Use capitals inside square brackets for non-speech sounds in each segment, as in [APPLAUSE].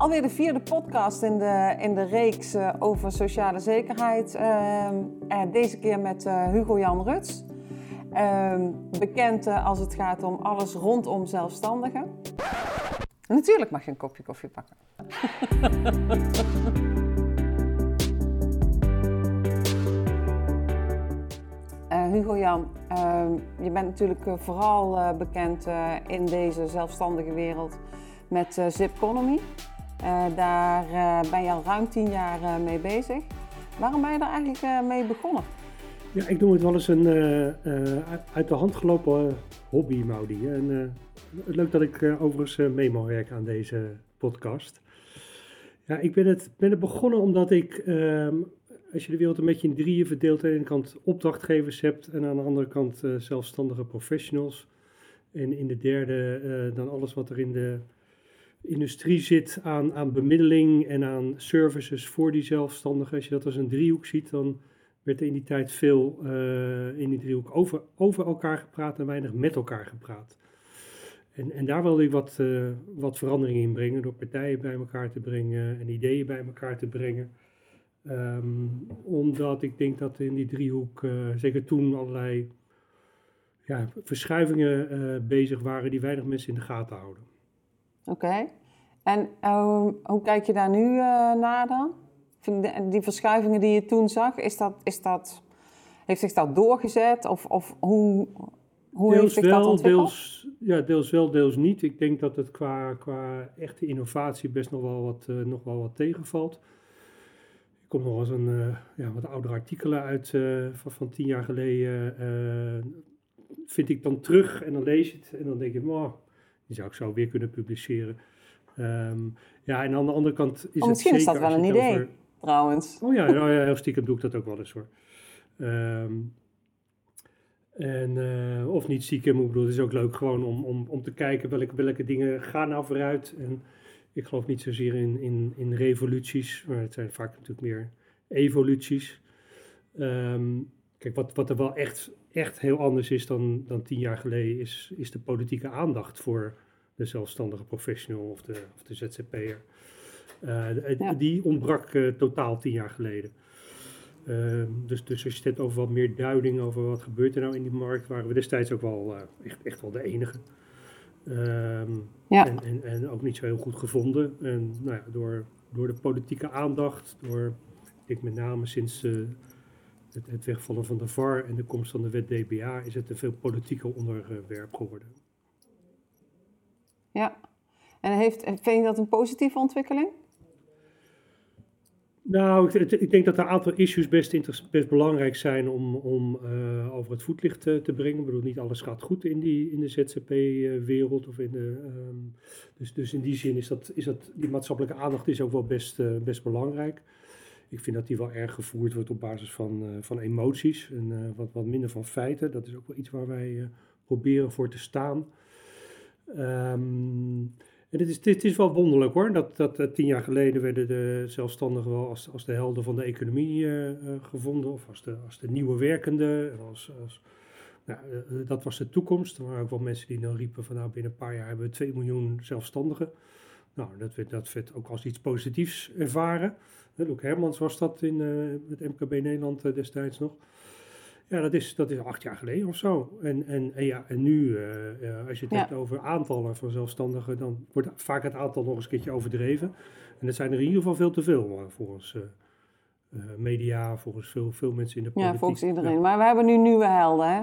Alweer de vierde podcast in de, in de reeks uh, over sociale zekerheid. Uh, deze keer met uh, Hugo Jan Ruts. Ehm, bekend als het gaat om alles rondom zelfstandigen. Natuurlijk mag je een kopje koffie pakken. [LAUGHS] Hugo Jan, ehm, je bent natuurlijk vooral bekend in deze zelfstandige wereld met Zipconomy. Uh, daar uh, ben je al ruim tien jaar mee bezig. Waarom ben je daar eigenlijk mee begonnen? Ja, ik noem het wel eens een uit de hand gelopen hobby, Maudi. En leuk dat ik overigens mee mag werken aan deze podcast. Ja, ik ben het, ben het begonnen omdat ik, ehm, als je de wereld een beetje in drieën verdeelt, aan de ene kant opdrachtgevers hebt en aan de andere kant zelfstandige professionals. En in de derde dan alles wat er in de industrie zit aan, aan bemiddeling en aan services voor die zelfstandigen. Als je dat als een driehoek ziet, dan werd er in die tijd veel uh, in die driehoek over, over elkaar gepraat en weinig met elkaar gepraat. En, en daar wilde ik wat, uh, wat verandering in brengen door partijen bij elkaar te brengen en ideeën bij elkaar te brengen. Um, omdat ik denk dat in die driehoek, uh, zeker toen, allerlei ja, verschuivingen bezig waren die weinig mensen in de gaten houden. Oké. En uh, hoe kijk je daar nu uh, naar dan? Die verschuivingen die je toen zag, is dat, is dat, heeft zich dat doorgezet? Of, of hoe, hoe deels heeft zich wel, dat ontwikkeld? Deels, ja, deels wel, deels niet. Ik denk dat het qua, qua echte innovatie best nog wel wat, uh, nog wel wat tegenvalt. Ik kom nog eens een ja, wat oudere artikelen uit van, van tien jaar geleden. vind ik dan terug en dan lees je het en dan denk ik, oh, die zou ik zo weer kunnen publiceren. Um, ja, en aan de andere kant is oh, het Misschien is dat wel een idee, over... trouwens. Oh ja, nou ja, heel stiekem doe ik dat ook wel eens hoor. Um, en, uh, of niet stiekem, ik bedoel, het is ook leuk gewoon om, om, om te kijken welke, welke dingen gaan nou vooruit. En ik geloof niet zozeer in, in, in revoluties, maar het zijn vaak natuurlijk meer evoluties. Um, kijk, wat, wat er wel echt, echt heel anders is dan, dan tien jaar geleden, is, is de politieke aandacht voor de zelfstandige professional of de, of de ZZP'er. Uh, ja. Die ontbrak uh, totaal tien jaar geleden. Uh, dus, dus als je het hebt over wat meer duiding over wat gebeurt er nou in die markt, waren we destijds ook wel echt, echt wel de enige. Um, ja. en, en, en, ook niet zo heel goed gevonden. En nou ja, door, door de politieke aandacht, door, ik met name sinds het, het, wegvallen van de VAR en de komst van de wet DBA, is het een veel politieker onderwerp geworden. Ja. En heeft, vind je dat een positieve ontwikkeling? Nou, ik, ik, denk dat er een aantal issues best, best belangrijk zijn om, om uh, over het voetlicht te, te, brengen. Ik bedoel, niet alles gaat goed in, die, in de ZZP-wereld. of in de, um, dus, dus in die zin is dat, is dat die maatschappelijke aandacht is ook wel best, uh, best belangrijk. Ik vind dat die wel erg gevoerd wordt op basis van, uh, van emoties en wat, wat minder van feiten. Dat is ook wel iets waar wij proberen voor te staan. Um, en het is, het is wel wonderlijk hoor, dat, dat tien jaar geleden werden de zelfstandigen wel als, als de helden van de economie gevonden, of als de, als de nieuwe werkende. Als, als, nou, dat was de toekomst. Er waren ook wel mensen die dan riepen van nou binnen een paar jaar hebben we 2 miljoen zelfstandigen. Nou, dat werd, dat werd ook als iets positiefs ervaren. Luc Hermans was dat in het MKB Nederland destijds nog. Ja, dat is, dat is acht jaar geleden of zo. En, en, en ja, en nu, uh, als je het ja. hebt over aantallen van zelfstandigen, dan wordt vaak het aantal nog eens een keertje overdreven. En dat zijn er in ieder geval veel te veel volgens uh, media, volgens veel, veel mensen in de politiek. Ja, volgens iedereen. Ja. Maar we hebben nu nieuwe helden, hè?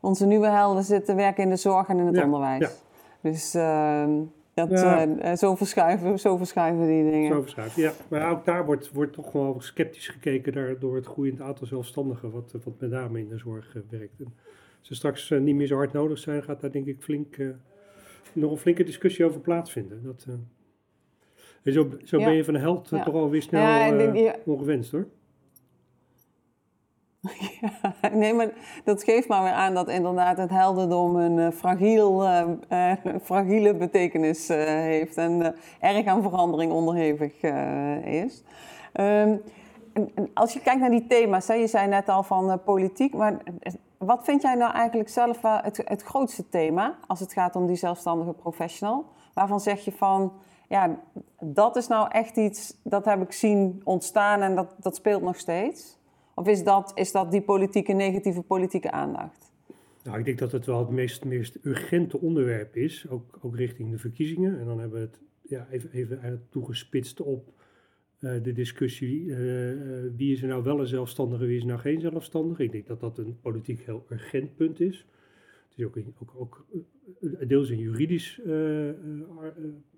Onze nieuwe helden zitten werken in de zorg en in het onderwijs. Dus ehm, dat, ja. uh, zo, verschuiven, zo verschuiven die dingen. Zo verschuiven, ja. Maar ook daar wordt, wordt toch wel sceptisch gekeken door het groeiend aantal zelfstandigen, wat, wat met name in de zorg uh, werkt. En als ze straks uh, niet meer zo hard nodig zijn, gaat daar denk ik flink, nog een flinke discussie over plaatsvinden. Dat, en zo zo ja. ben je van de held toch alweer snel ja, ongewenst hoor. [LAUGHS] Ja, nee, maar dat geeft maar weer aan dat inderdaad het heldendom een uh, fragiel, uh, uh, fragiele betekenis heeft en erg aan verandering onderhevig is. En als je kijkt naar die thema's, hè, je zei net al van politiek, maar wat vind jij nou eigenlijk zelf het, het grootste thema als het gaat om die zelfstandige professional? Waarvan zeg je van, ja, dat is nou echt iets, dat heb ik zien ontstaan en dat, dat speelt nog steeds? Of is dat, is dat die politieke, negatieve politieke aandacht? Nou, ik denk dat het wel het meest, meest urgente onderwerp is, ook, ook richting de verkiezingen. En dan hebben we het ja, even, even toegespitst op uh, de discussie uh, wie is er nou wel een zelfstandige, wie is er nou geen zelfstandige. Ik denk dat dat een politiek heel urgent punt is. Het is ook, ook, ook deels een juridisch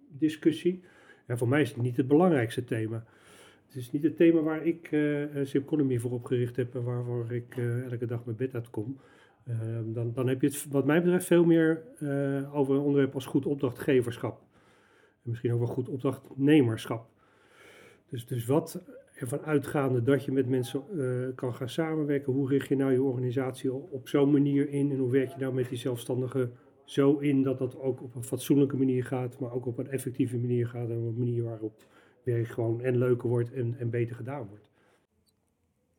discussie. Ja, voor mij is het niet het belangrijkste thema. Het is niet het thema waar ik uh, Simconomy voor opgericht heb en waarvoor ik elke dag mijn bed uitkom. Ehm, dan, dan heb je het wat mij betreft veel meer over een onderwerp als goed opdrachtgeverschap. En misschien ook wel goed opdrachtnemerschap. Dus, dus wat ervan uitgaande dat je met mensen uh, kan gaan samenwerken, hoe richt je nou je organisatie op, zo'n manier in en hoe werk je nou met die zelfstandigen zo in dat dat ook op een fatsoenlijke manier gaat, maar ook op een effectieve manier gaat en op een manier waarop gewoon en leuker wordt en, en beter gedaan wordt.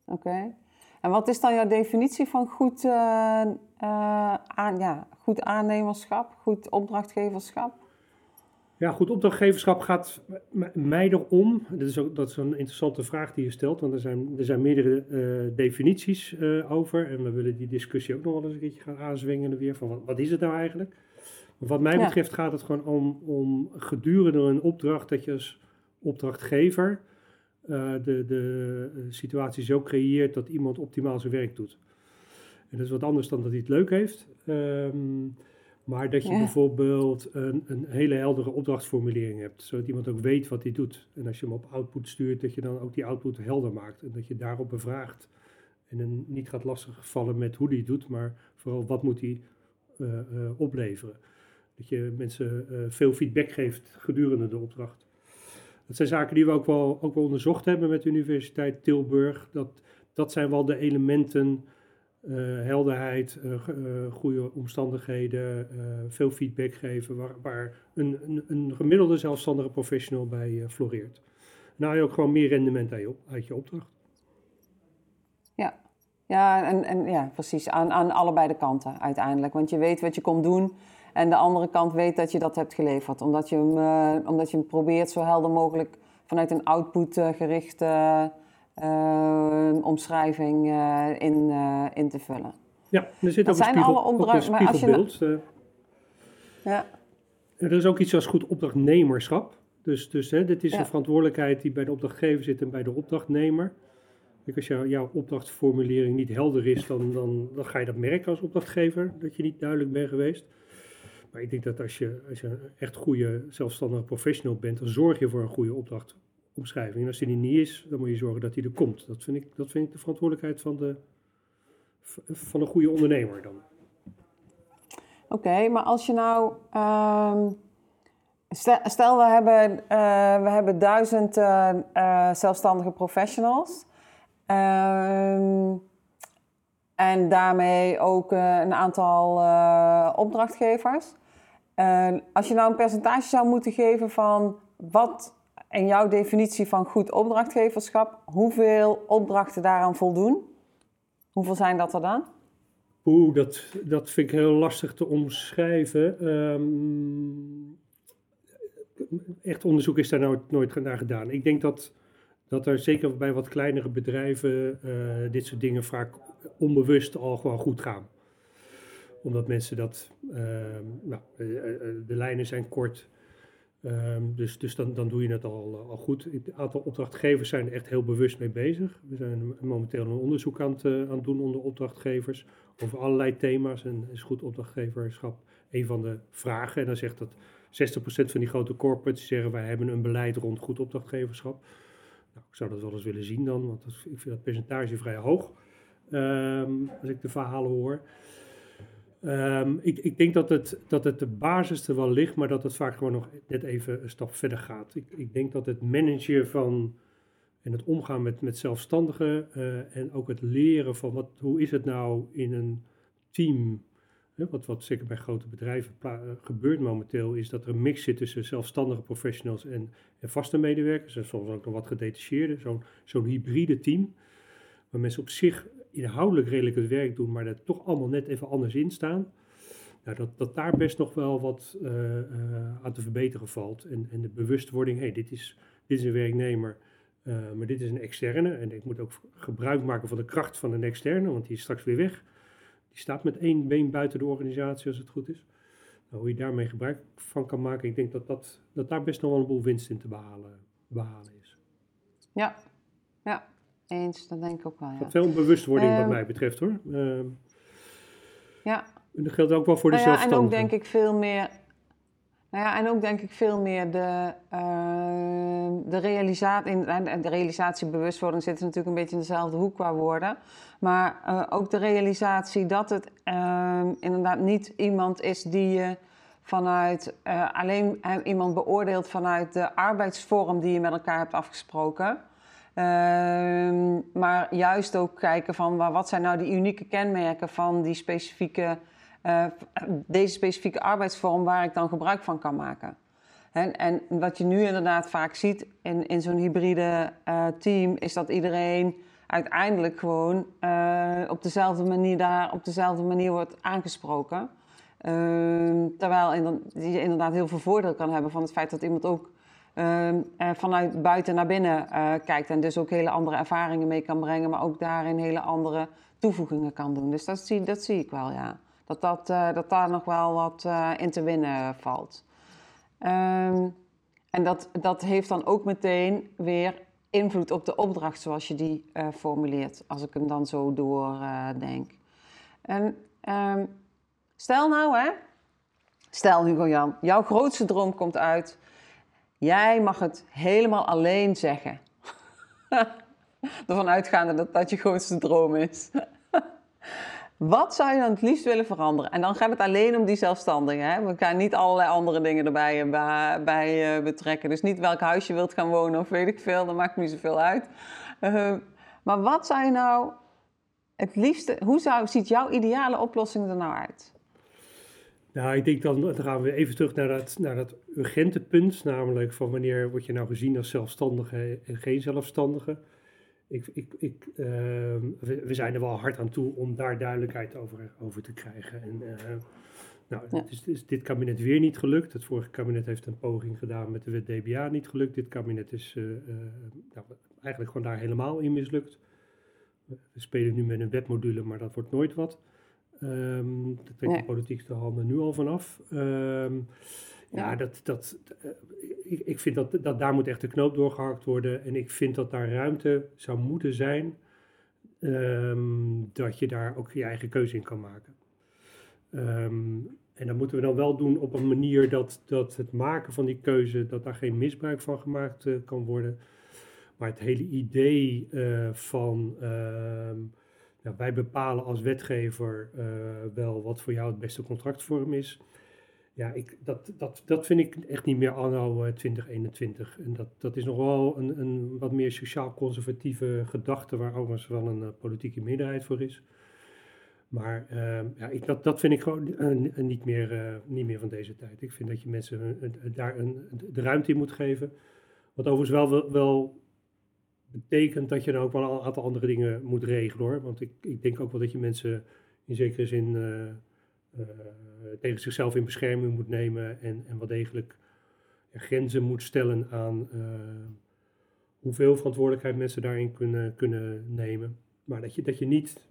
Oké. En wat is dan jouw definitie van goed, uh, uh, aan, ja, goed aannemerschap, goed opdrachtgeverschap? Ja, goed, opdrachtgeverschap gaat mij erom. Dat is, ook, dat is een interessante vraag die je stelt, want er zijn, er zijn meerdere uh, definities over. En we willen die discussie ook nog wel eens een keertje gaan aanzwingen weer. Van wat, wat is het nou eigenlijk? wat mij betreft gaat het gewoon om, om gedurende een opdracht dat je als opdrachtgever uh, de, de situatie zo creëert dat iemand optimaal zijn werk doet. En dat is wat anders dan dat hij het leuk heeft. Um, maar dat je bijvoorbeeld een, een, hele heldere opdrachtformulering hebt, zodat iemand ook weet wat hij doet. En als je hem op output stuurt, dat je dan ook die output helder maakt en dat je daarop bevraagt. En dan niet gaat lastigvallen met hoe hij het doet, maar vooral wat moet hij uh, uh, opleveren. Dat je mensen uh, veel feedback geeft gedurende de opdracht. Dat zijn zaken die we ook wel, ook wel onderzocht hebben met de Universiteit Tilburg. Dat, dat zijn wel de elementen uh, helderheid, uh, goede omstandigheden, veel feedback geven, waar, waar een, een, een, gemiddelde zelfstandige professional bij floreert. Nou, je ook gewoon meer rendement uit je, uit je opdracht. Ja, ja, en, en, ja precies. Aan, aan allebei de kanten uiteindelijk. Want je weet wat je komt doen. En de andere kant weet dat je dat hebt geleverd. Omdat je hem, omdat je hem probeert zo helder mogelijk vanuit een output gericht uh, omschrijving in, in te vullen. Ja, er zit ook een, spiegel, alle opdracht, ook een spiegelbeeld. Nou... ja. Er is ook iets als goed opdrachtnemerschap. Dus, dus hè, dit is ja. een verantwoordelijkheid die bij de opdrachtgever zit en bij de opdrachtnemer. Kijk, als jou, jouw opdrachtformulering niet helder is, dan, dan, dan ga je dat merken als opdrachtgever, dat je niet duidelijk bent geweest. Maar ik denk dat als je, als je een echt goede zelfstandige professional bent, dan zorg je voor een goede opdracht omschrijving. En als die er niet is, dan moet je zorgen dat die er komt. Dat vind ik, dat vind ik de verantwoordelijkheid van, de, van een goede ondernemer dan. Oké, maar als je nou. Uh, stel, we hebben, uh, we hebben duizend uh, zelfstandige professionals. Ehm, en daarmee ook een aantal opdrachtgevers. Als je nou een percentage zou moeten geven van wat en jouw definitie van goed opdrachtgeverschap, hoeveel opdrachten daaraan voldoen? Hoeveel zijn dat er dan? Oeh, dat, dat vind ik heel lastig te omschrijven. Um, echt onderzoek is daar nooit, nooit naar gedaan. Ik denk dat, dat er zeker bij wat kleinere bedrijven uh, dit soort dingen vaak onbewust al gewoon goed gaan. Omdat mensen dat, uh, nou, uh, de lijnen zijn kort, Um, dus dus dan, dan doe je het al, al goed. Een aantal opdrachtgevers zijn er echt heel bewust mee bezig. We zijn momenteel een onderzoek aan het, aan doen onder opdrachtgevers over allerlei thema's. En is goed opdrachtgeverschap een van de vragen. En dan zegt dat 60% van die grote corporates zeggen wij hebben een beleid rond goed opdrachtgeverschap. Nou, ik zou dat wel eens willen zien dan, want ik vind dat percentage vrij hoog. Um, als ik de verhalen hoor. Um, ik, ik, denk dat het, dat het de basis er wel ligt, maar dat het vaak gewoon nog net even een stap verder gaat. Ik, ik denk dat het managen van en het omgaan met, met zelfstandigen uh, en ook het leren van wat, hoe is het nou in een team, hè, wat, wat zeker bij grote bedrijven uh, gebeurt momenteel, is dat er een mix zit tussen zelfstandige professionals en, en vaste medewerkers en soms ook nog wat gedetacheerde, zo'n zo'n hybride team, waar mensen op zich inhoudelijk redelijk het werk doen, maar er toch allemaal net even anders in staan. Nou, dat, dat daar best nog wel wat aan te verbeteren valt. En, de bewustwording, hé, hey, dit, is, dit is een werknemer, maar dit is een externe. En ik moet ook gebruik maken van de kracht van een externe, want die is straks weer weg. Die staat met één been buiten de organisatie als het goed is. Nou, hoe je daarmee gebruik van kan maken, ik denk dat, dat, dat daar best nog wel een boel winst in te behalen, behalen is. Ja, ja, eens, dat denk ik ook wel. Ja. Dat veel bewustwording wat ehm, mij betreft hoor. Uh, ja. En dat geldt ook wel voor de nou ja, En ook denk ik veel meer nou ja, en ook denk ik veel meer de, uh, de realisatie, in de realisatie bewustwording zit natuurlijk een beetje in dezelfde hoek qua woorden. Maar uh, ook de realisatie dat het inderdaad niet iemand is die je vanuit uh, alleen iemand beoordeelt vanuit de arbeidsvorm die je met elkaar hebt afgesproken. Ehm, maar juist ook kijken van wat zijn nou die unieke kenmerken van die specifieke uh, deze specifieke arbeidsvorm waar ik dan gebruik van kan maken. En, en wat je nu inderdaad vaak ziet in, in zo'n hybride uh, team, is dat iedereen uiteindelijk gewoon uh, op dezelfde manier daar op dezelfde manier wordt aangesproken. Ehm, terwijl je inderdaad heel veel voordeel kan hebben van het feit dat iemand ook vanuit buiten naar binnen kijkt en dus ook hele andere ervaringen mee kan brengen, maar ook daarin hele andere toevoegingen kan doen. Dus dat zie, dat zie ik wel, ja dat, dat, uh, dat daar nog wel wat uh, in te winnen valt. Um, en dat, dat heeft dan ook meteen weer invloed op de opdracht zoals je die uh, formuleert, als ik hem dan zo doordenk. en um, stel nou, hè, stel Hugo Jan, jouw grootste droom komt uit. Jij mag het helemaal alleen zeggen. [LAUGHS] Ervan uitgaande dat dat je grootste droom is. [LAUGHS] Wat zou je dan het liefst willen veranderen? En dan gaat het alleen om die zelfstandigen. Hè? We gaan niet allerlei andere dingen erbij uh, bij, uh, betrekken. Dus niet welk huis je wilt gaan wonen of weet ik veel. Dat maakt niet zoveel uit. Uh, maar wat zou je nou het liefste... Hoe zou, ziet jouw ideale oplossing er nou uit? Nou, ik denk dan, dan gaan we even terug naar dat, naar dat urgente punt. Namelijk van wanneer word je nou gezien als zelfstandige en geen zelfstandige ik, ik, ik, ehm, we, zijn er wel hard aan toe om daar duidelijkheid over, over te krijgen. En, uh, nou, het is, is, dit kabinet weer niet gelukt. Het vorige kabinet heeft een poging gedaan met de wet DBA niet gelukt. Dit kabinet is uh, nou, eigenlijk gewoon daar helemaal in mislukt. We spelen nu met een wetmodule, maar dat wordt nooit wat. Um, daar trekt de politiek de handen nu al vanaf. Um, ja, dat, dat, uh, ik, ik vind dat, dat daar moet echt de knoop doorgehakt worden. En ik vind dat daar ruimte zou moeten zijn. Um, dat je daar ook je eigen keuze in kan maken. Um, en dat moeten we dan wel doen op een manier dat, dat het maken van die keuze, dat daar geen misbruik van gemaakt uh, kan worden. Maar het hele idee uh, van nou, wij bepalen als wetgever uh, wel wat voor jou het beste contractvorm is ja, ik, dat, dat, dat vind ik echt niet meer anno 2021. En dat, dat is nog wel een, een wat meer sociaal-conservatieve gedachte, waar overigens wel een uh, politieke meerderheid voor is. Maar uh, ja, ik, dat, dat vind ik gewoon niet, meer, niet meer van deze tijd. Ik vind dat je mensen daar een, de ruimte in moet geven. Wat overigens wel, wel, betekent dat je dan ook wel een aantal andere dingen moet regelen hoor. Want ik, ik denk ook wel dat je mensen in zekere zin uh, tegen zichzelf in bescherming moet nemen en, en wel degelijk grenzen moet stellen aan uh, hoeveel verantwoordelijkheid mensen daarin kunnen, kunnen nemen. Maar dat je, dat je niet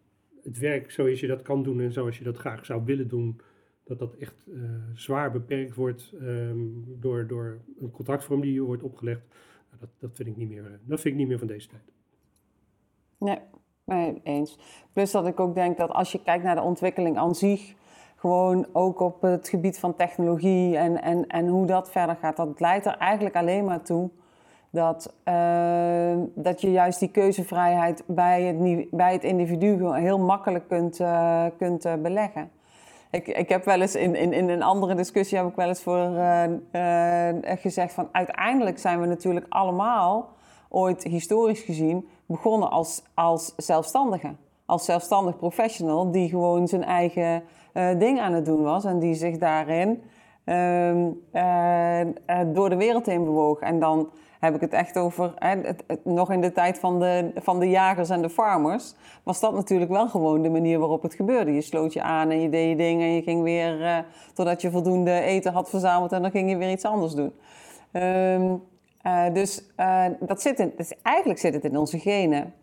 het werk zoals je dat kan doen en zoals je dat graag zou willen doen, dat dat echt zwaar beperkt wordt um, door, door een contractvorm die je wordt opgelegd. Dat, vind ik niet meer, dat vind ik niet meer van deze tijd. Nee, nee, eens. Plus dat ik ook denk dat als je kijkt naar de ontwikkeling aan zich, gewoon ook op het gebied van technologie en, en, en hoe dat verder gaat. Dat leidt er eigenlijk alleen maar toe dat, uh, dat je juist die keuzevrijheid bij het, bij het individu heel makkelijk kunt, uh, kunt beleggen. Ik, ik heb wel eens in, in, in een andere discussie heb ik wel eens voor gezegd van uiteindelijk zijn we natuurlijk allemaal ooit historisch gezien begonnen als, als zelfstandigen. Als zelfstandig professional die gewoon zijn eigen uh, ding aan het doen was en die zich daarin ehm, door de wereld heen bewoog. En dan heb ik het echt over, het, nog in de tijd van de, van de jagers en de farmers, was dat natuurlijk wel gewoon de manier waarop het gebeurde. Je sloot je aan en je deed je ding en je ging weer, uh, totdat je voldoende eten had verzameld en dan ging je weer iets anders doen. Ehm, eh, dus uh, dat zit in, dus eigenlijk zit het in onze genen.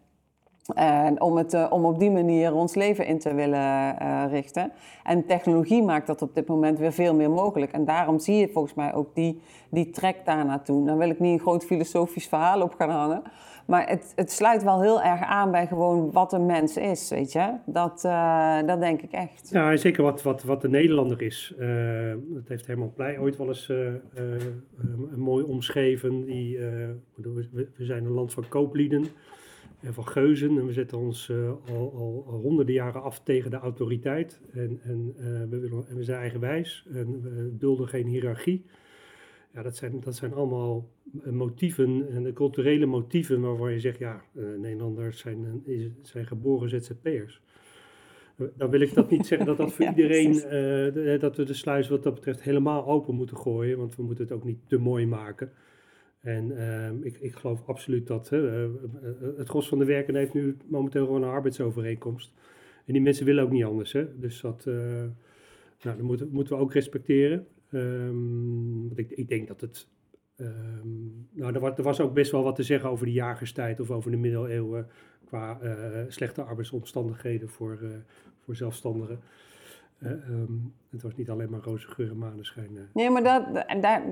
En om, het, uh, om op die manier ons leven in te willen uh, richten. En technologie maakt dat op dit moment weer veel meer mogelijk. En daarom zie je volgens mij ook die, die trek daar naartoe. Dan wil ik niet een groot filosofisch verhaal op gaan hangen. Maar het, het sluit wel heel erg aan bij gewoon wat een mens is, weet je. Dat, uh, dat denk ik echt. Ja, zeker wat, wat, wat de Nederlander is. dat heeft Herman Pleij ooit wel eens mooi omschreven. Die, we, zijn een land van kooplieden en van geuzen. En we zetten ons uh, al, al, al, honderden jaren af tegen de autoriteit. En, en, uh, we, willen, en we zijn eigenwijs en we dulden geen hiërarchie. Ja, dat zijn, dat zijn allemaal motieven en de culturele motieven waarvan je zegt, ja, uh, Nederlanders zijn, zijn geboren ZZP'ers. Dan wil ik dat niet zeggen dat dat voor [LAUGHS] ja, iedereen, dat we de sluis wat dat betreft helemaal open moeten gooien, want we moeten het ook niet te mooi maken. En uh, ik, ik geloof absoluut dat uh, het gros van de werkenden heeft nu momenteel gewoon een arbeidsovereenkomst. En die mensen willen ook niet anders. Hè? Dus dat, uh, nou, dat moeten, moeten we ook respecteren. Um, want ik, ik denk dat het. Um, nou, er was, er was ook best wel wat te zeggen over de jagerstijd of over de middeleeuwen qua slechte arbeidsomstandigheden voor, voor zelfstandigen. Uh, um, het was niet alleen maar roze geur en maneschijn. Uh. Nee, maar dat, daar,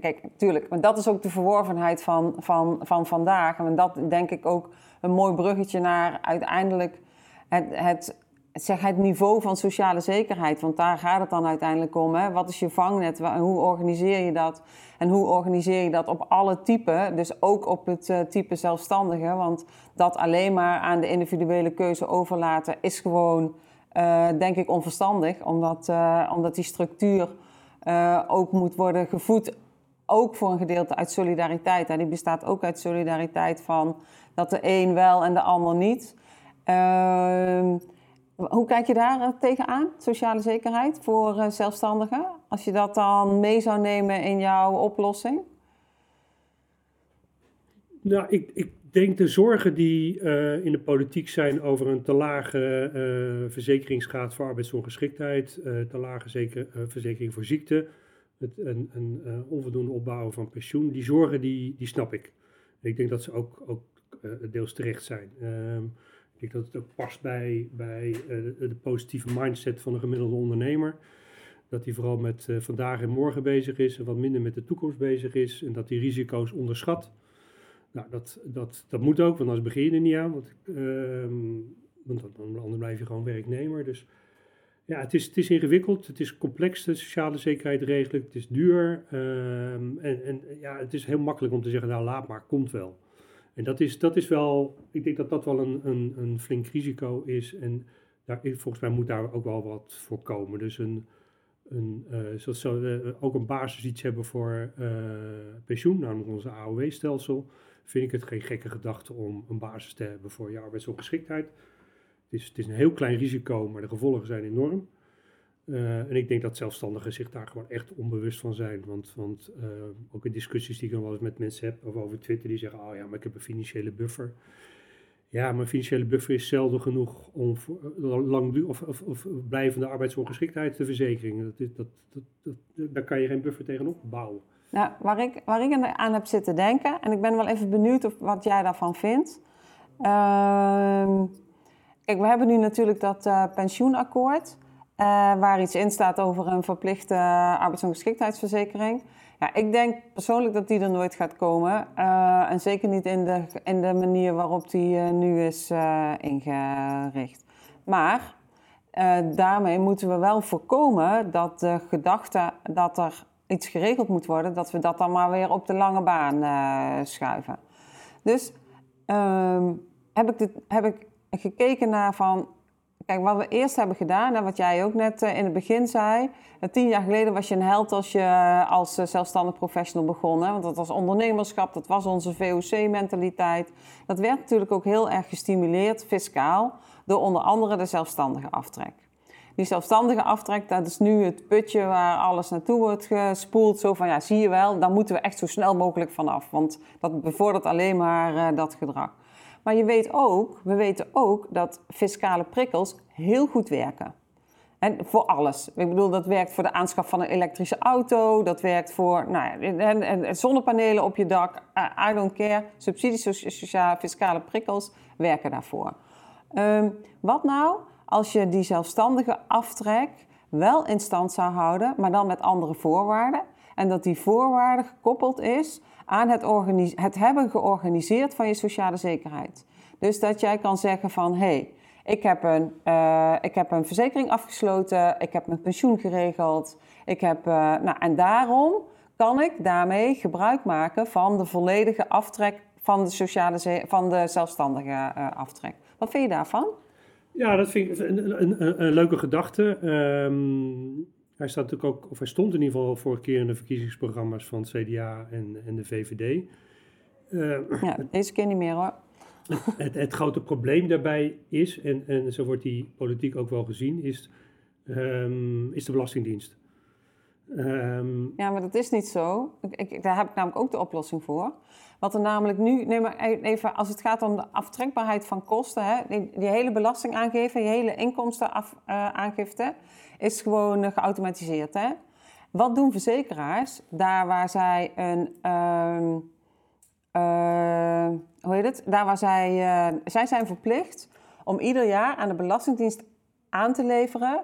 kijk, natuurlijk, maar dat is ook de verworvenheid van, van, van vandaag. En dat denk ik ook een mooi bruggetje naar uiteindelijk het, het, zeg, het niveau van sociale zekerheid. Want daar gaat het dan uiteindelijk om. Hè? Wat is je vangnet? Hoe organiseer je dat? En hoe organiseer je dat op alle typen? Dus ook op het uh, type zelfstandige. Want dat alleen maar aan de individuele keuze overlaten is gewoon uh, denk ik onverstandig, omdat, uh, omdat die structuur uh, ook moet worden gevoed, ook voor een gedeelte uit solidariteit. Hè. Die bestaat ook uit solidariteit van dat de een wel en de ander niet. Ehm, hoe kijk je daar tegenaan, sociale zekerheid voor zelfstandigen? Als je dat dan mee zou nemen in jouw oplossing? Nou, ik, ik denk de zorgen die uh, in de politiek zijn over een te lage uh, verzekeringsgraad voor arbeidsongeschiktheid, uh, te lage zeker, verzekering voor ziekte, het, een, een onvoldoende opbouwen van pensioen, die zorgen die, die snap ik. Ik denk dat ze ook, ook deels terecht zijn. Ehm, ik denk dat het ook past bij, bij de, positieve mindset van een gemiddelde ondernemer. Dat hij vooral met vandaag en morgen bezig is en wat minder met de toekomst bezig is. En dat hij risico's onderschat. Nou, dat, dat, dat moet ook, want anders begin je er niet aan. Want, uh, want anders blijf je gewoon werknemer. Dus ja, het is, het is ingewikkeld, het is complex, de sociale zekerheid regelen, het is duur. Um, en, en ja, het is heel makkelijk om te zeggen, nou laat maar, komt wel. En dat is, dat is wel, ik denk dat dat wel een, een, een flink risico is. En daar, volgens mij moet daar ook wel wat voor komen. Dus een, een, uh, zoals zo, ook een basis iets hebben voor uh, pensioen, namelijk onze AOW-stelsel vind ik het geen gekke gedachte om een basis te hebben voor je arbeidsongeschiktheid. Het is, het is een heel klein risico, maar de gevolgen zijn enorm. Uh, en ik denk dat zelfstandigen zich daar gewoon echt onbewust van zijn. Want, want uh, ook in discussies die ik dan wel eens met mensen heb, of over Twitter, die zeggen: Oh ja, maar ik heb een financiële buffer. Ja, maar financiële buffer is zelden genoeg om uh, lang of, of, of, blijvende arbeidsongeschiktheid te verzekeren. Dat, dat, dat, dat, daar kan je geen buffer tegenop bouwen. Nou, waar ik, waar ik aan heb zitten denken, en ik ben wel even benieuwd of, wat jij daarvan vindt. Uh, kijk, we hebben nu natuurlijk dat uh, pensioenakkoord, uh, waar iets in staat over een verplichte arbeidsongeschiktheidsverzekering. Ja, ik denk persoonlijk dat die er nooit gaat komen. En zeker niet in de, in de manier waarop die nu is ingericht. Maar daarmee moeten we wel voorkomen dat de gedachte dat er iets geregeld moet worden, dat we dat dan maar weer op de lange baan uh, schuiven. Dus um, heb, ik dit, heb ik gekeken naar van, kijk, wat we eerst hebben gedaan, en wat jij ook net uh, in het begin zei. Uh, tien jaar geleden was je een held als je als zelfstandig professional begon. Hè? Want dat was ondernemerschap, dat was onze VOC-mentaliteit. Dat werd natuurlijk ook heel erg gestimuleerd, fiscaal, door onder andere de zelfstandige aftrek. Die zelfstandige aftrek, dat is nu het putje waar alles naartoe wordt gespoeld. Zo van, ja, zie je wel, daar moeten we echt zo snel mogelijk vanaf. Want dat bevordert alleen maar uh, dat gedrag. Maar je weet ook, we weten ook dat fiscale prikkels heel goed werken. En voor alles. Ik bedoel, dat werkt voor de aanschaf van een elektrische auto. Dat werkt voor nou en, en zonnepanelen op je dak. I don't care. Subsidies, sociale, fiscale prikkels werken daarvoor. Um, wat nou als je die zelfstandige aftrek wel in stand zou houden, maar dan met andere voorwaarden? En dat die voorwaarde gekoppeld is aan het, het hebben georganiseerd van je sociale zekerheid. Dus dat jij kan zeggen van, hé, hey, ik, heb een, uh, ik heb een verzekering afgesloten, ik heb mijn pensioen geregeld, ik heb, uh, nou, en daarom kan ik daarmee gebruik maken van de volledige aftrek van de, sociale van de zelfstandige uh, aftrek. Wat vind je daarvan? Ja, dat vind ik een, een, een leuke gedachte. Um, hij, staat natuurlijk ook, of hij stond in ieder geval vorige keer in de verkiezingsprogramma's van het CDA en, en de VVD. Uh, ja, deze keer niet meer hoor. Het, het, grote probleem daarbij is, en, en zo wordt die politiek ook wel gezien, is, um, is de Belastingdienst. Um, ja, maar dat is niet zo. Ik, ik, daar heb ik namelijk ook de oplossing voor. Wat er namelijk nu, neem maar e-, even als het gaat om de aftrekbaarheid van kosten, hè, die, hele belastingaangifte, die hele inkomstenaangifte, uh, is gewoon geautomatiseerd. Hè? Wat doen verzekeraars daar waar zij een. Uh, uh, hoe heet het? Daar waar zij. Zij zijn verplicht om ieder jaar aan de Belastingdienst aan te leveren.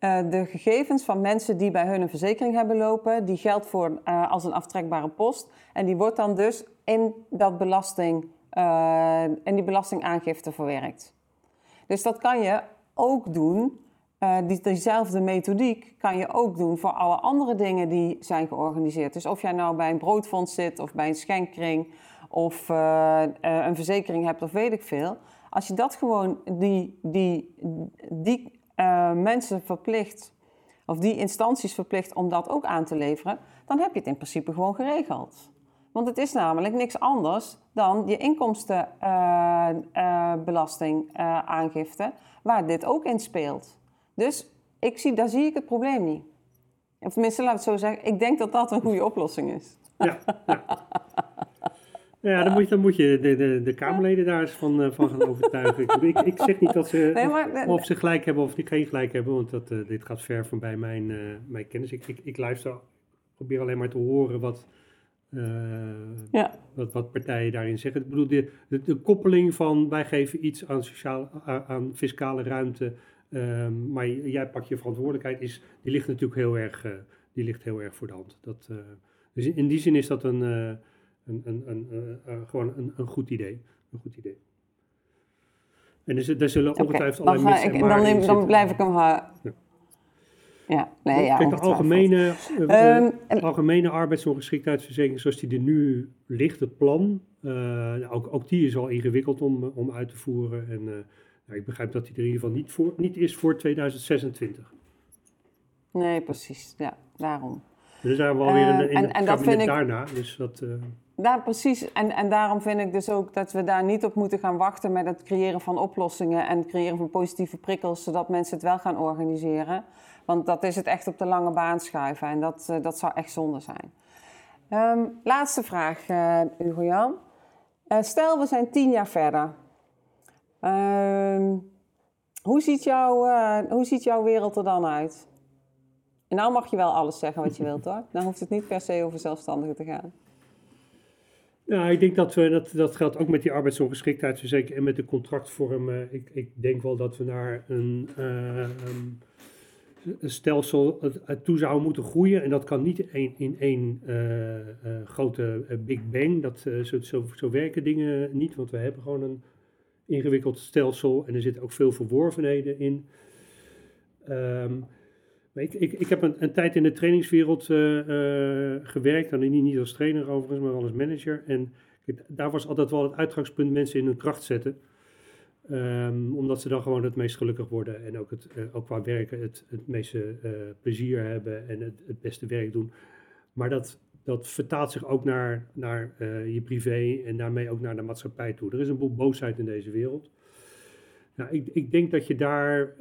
Uh, de gegevens van mensen die bij hun een verzekering hebben lopen, die geldt voor uh, als een aftrekbare post. En die wordt dan dus in, dat belasting, uh, in die belastingaangifte verwerkt. Dus dat kan je ook doen die, diezelfde methodiek kan je ook doen voor alle andere dingen die zijn georganiseerd. Dus of jij nou bij een broodfonds zit of bij een schenkring of een verzekering hebt of weet ik veel. Als je dat gewoon, die, die, die mensen verplicht, of die instanties verplicht om dat ook aan te leveren, dan heb je het in principe gewoon geregeld. Want het is namelijk niks anders dan je inkomstenbelastingaangifte, waar dit ook in speelt. Dus ik zie, daar zie ik het probleem niet. Of tenminste, laat het zo zeggen, ik denk dat dat een goede oplossing is. Ja. Ja dan, moet je, dan moet je de, de, de Kamerleden daar eens van, uh, van gaan overtuigen. ik, ik, zeg niet dat ze, nee, maar, of ze gelijk hebben of die geen gelijk hebben, want dat, uh, dit gaat ver voorbij mijn, uh, mijn kennis. Ik, ik, ik luister, probeer alleen maar te horen wat, ja. wat, wat partijen daarin zeggen. Ik bedoel, de, de, de, koppeling van wij geven iets aan, sociaal, aan fiscale ruimte Um, maar jij pakt je verantwoordelijkheid, is, die ligt natuurlijk heel erg, die ligt heel erg voor de hand. Dat, dus in, in, die zin is dat een, een, een, een gewoon een, een, goed idee. Een goed idee. En er, er zullen ongetwijfeld okay. allerlei mis dan, neem, dan blijf ik hem... Ja. Ja, nee, ja, Kijk, de algemene, um, algemene arbeidsongeschiktheidsverzekering zoals die er nu ligt, het plan, ook, ook die is al ingewikkeld om, om uit te voeren. En ik begrijp dat hij er in ieder geval niet, voor, niet is voor 2026. Nee, precies. Ja, daarom. Dus daar hebben we alweer een, in en, en dat vind ik, daarna. Dus dat, Ja, precies. En, en daarom vind ik dus ook dat we daar niet op moeten gaan wachten met het creëren van oplossingen en het creëren van positieve prikkels, zodat mensen het wel gaan organiseren. Want dat is het echt op de lange baan schuiven en dat, uh, dat zou echt zonde zijn. Um, laatste vraag, uh, Hugo Jan. stel, we zijn tien jaar verder. Uh, hoe, ziet jouw, hoe ziet jouw wereld er dan uit? En nou mag je wel alles zeggen wat je wilt hoor. Dan hoeft het niet per se over zelfstandigen te gaan. Nou, ik denk dat we, dat, dat geldt ook met die arbeidsongeschiktheidsverzekering en met de contractvorm. Uh, ik, ik denk wel dat we naar een, uh, een, een stelsel toe zouden moeten groeien. En dat kan niet in, in één uh, grote Big Bang. Dat, zo, zo, zo werken dingen niet, want we hebben gewoon een ingewikkeld stelsel en er zitten ook veel verworvenheden in. Um, ik, ik, ik heb een, een, tijd in de trainingswereld uh, uh, gewerkt, dan niet, niet als trainer overigens, maar als manager. En daar was altijd wel het uitgangspunt mensen in hun kracht zetten. Um, omdat ze dan gewoon het meest gelukkig worden en ook, het, uh, ook qua werken het, het meeste plezier hebben en het, het beste werk doen. Maar dat, dat vertaalt zich ook naar, naar je privé en daarmee ook naar de maatschappij toe. Er is een boel boosheid in deze wereld. Nou, ik, ik denk dat je daar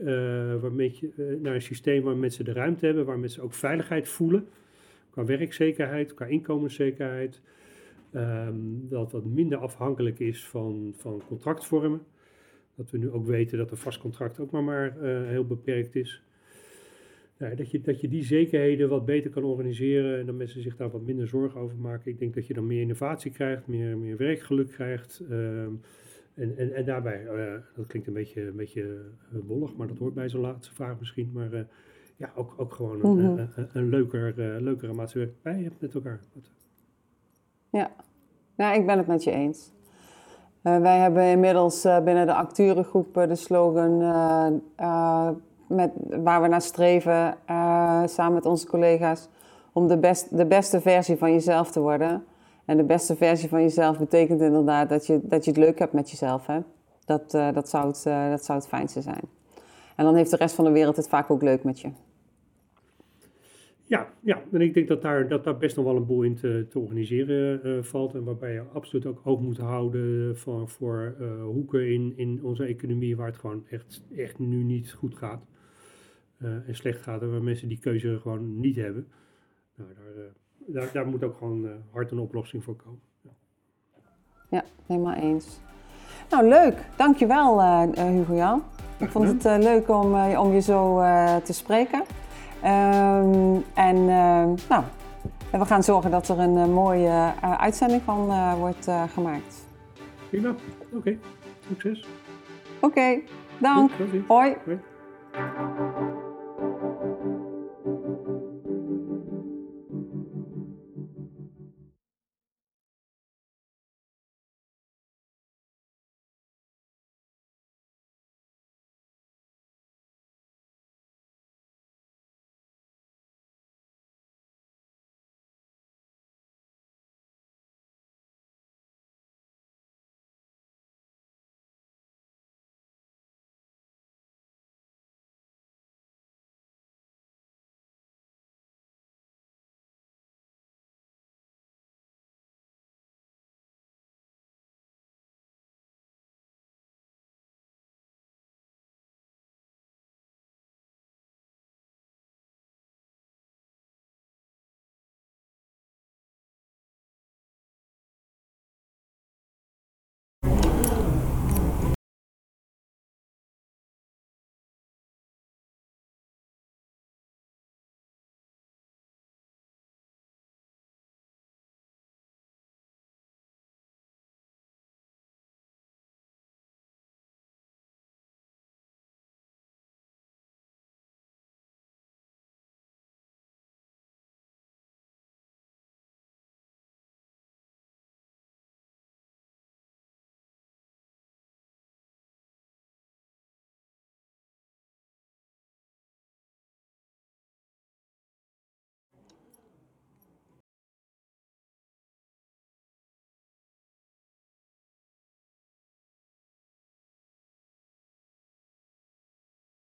waarmee je, naar een systeem waar mensen de ruimte hebben, waar mensen ook veiligheid voelen, qua werkzekerheid, qua inkomenszekerheid, ehm, dat wat minder afhankelijk is van, van contractvormen. Dat we nu ook weten dat een vast contract ook maar, maar heel beperkt is. Nou, dat, je, dat je die zekerheden wat beter kan organiseren en dat mensen zich daar wat minder zorgen over maken. Ik denk dat je dan meer innovatie krijgt, meer, meer werkgeluk krijgt. Ehm, en, en, en daarbij, uh, dat klinkt een beetje, een beetje uh, bollig, maar dat hoort bij zo'n laatste vraag misschien. Maar uh, ja, ook, ook gewoon een, mm -hmm. een, een, leuker, leukere maatschappij hebt met elkaar. Ja. ja, ik ben het met je eens. wij hebben inmiddels binnen de acteurengroep de slogan met, waar we naar streven samen met onze collega's om de, best, de beste versie van jezelf te worden. En de beste versie van jezelf betekent inderdaad dat je, dat je het leuk hebt met jezelf. Hè? Dat, uh, dat, zou het, uh, dat zou het fijnste zijn. En dan heeft de rest van de wereld het vaak ook leuk met je. Ja, ja, en ik denk dat daar, dat daar best nog wel een boel in te, te organiseren uh, valt. En waarbij je absoluut ook oog moet houden voor, voor hoeken in, in onze economie waar het gewoon echt, echt nu niet goed gaat. En slecht gaat en waar mensen die keuze gewoon niet hebben. Nou, daar, daar, daar, moet ook gewoon hard een oplossing voor komen. Ja, ja helemaal eens. Nou, leuk. Dankjewel Hugo Jan. Ik vond het leuk om, om je zo te spreken. Um, en uh, nou, we gaan zorgen dat er een uh, mooie uh, uitzending van wordt gemaakt. Prima, oké. Okay. Succes. Oké, okay, dank. Hoi. Hoi.